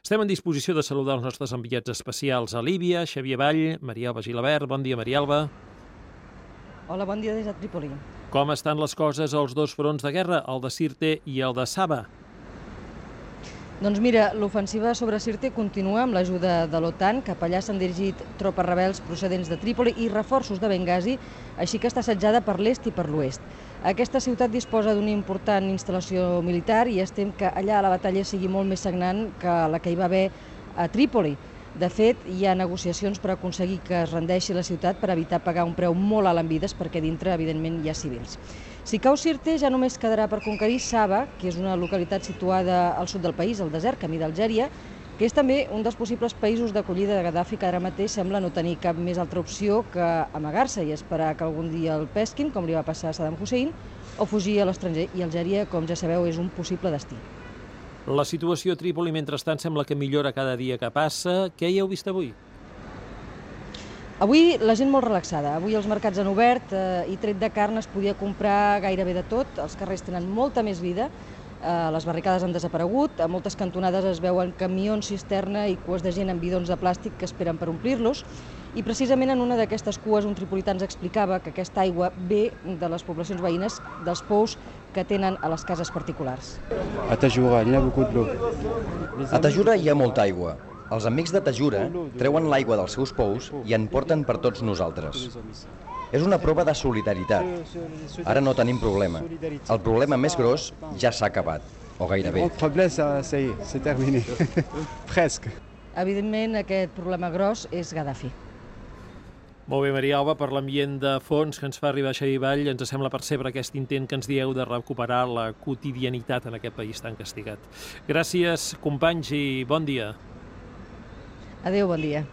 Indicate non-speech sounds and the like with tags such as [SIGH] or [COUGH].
Estem en disposició de saludar els nostres enviats especials a Líbia, Xavier Vall, Maria Alba Gilabert. Bon dia, Maria Alba. Hola, bon dia des de Trípoli. Com estan les coses als dos fronts de guerra, el de Sirte i el de Saba? Doncs mira, l'ofensiva sobre Sirte continua amb l'ajuda de l'OTAN. Cap allà s'han dirigit tropes rebels procedents de Trípoli i reforços de Benghazi, així que està assetjada per l'est i per l'oest. Aquesta ciutat disposa d'una important instal·lació militar i estem que allà la batalla sigui molt més sagnant que la que hi va haver a Trípoli. De fet, hi ha negociacions per aconseguir que es rendeixi la ciutat per evitar pagar un preu molt alt en vides perquè dintre, evidentment, hi ha civils. Si cau Sirte, ja només quedarà per conquerir Saba, que és una localitat situada al sud del país, al desert, camí d'Algèria, que és també un dels possibles països d'acollida de Gaddafi que ara mateix sembla no tenir cap més altra opció que amagar-se i esperar que algun dia el pesquin, com li va passar a Saddam Hussein, o fugir a l'estranger. I Algèria, com ja sabeu, és un possible destí. La situació a Trípoli, mentrestant, sembla que millora cada dia que passa. Què hi heu vist avui? Avui la gent molt relaxada. Avui els mercats han obert eh, i tret de carn es podia comprar gairebé de tot. Els carrers tenen molta més vida. Eh, les barricades han desaparegut. A moltes cantonades es veuen camions cisterna i cues de gent amb bidons de plàstic que esperen per omplir-los. I precisament en una d'aquestes cues un tripolità ens explicava que aquesta aigua ve de les poblacions veïnes dels pous que tenen a les cases particulars. A Tajura, hi ha beaucoup d'eau. A Tajura hi ha molta aigua. Els amics de Tajura treuen l'aigua dels seus pous i en porten per tots nosaltres. És una prova de solidaritat. Ara no tenim problema. El problema més gros ja s'ha acabat, o gairebé. El problema. [LAUGHS] Presque. Evidentment, aquest problema gros és Gaddafi. Molt bé, Maria Alba, per l'ambient de fons que ens fa arribar Xavi Vall, ens sembla percebre aquest intent que ens dieu de recuperar la quotidianitat en aquest país tan castigat. Gràcies, companys, i bon dia. Adéu, bon dia.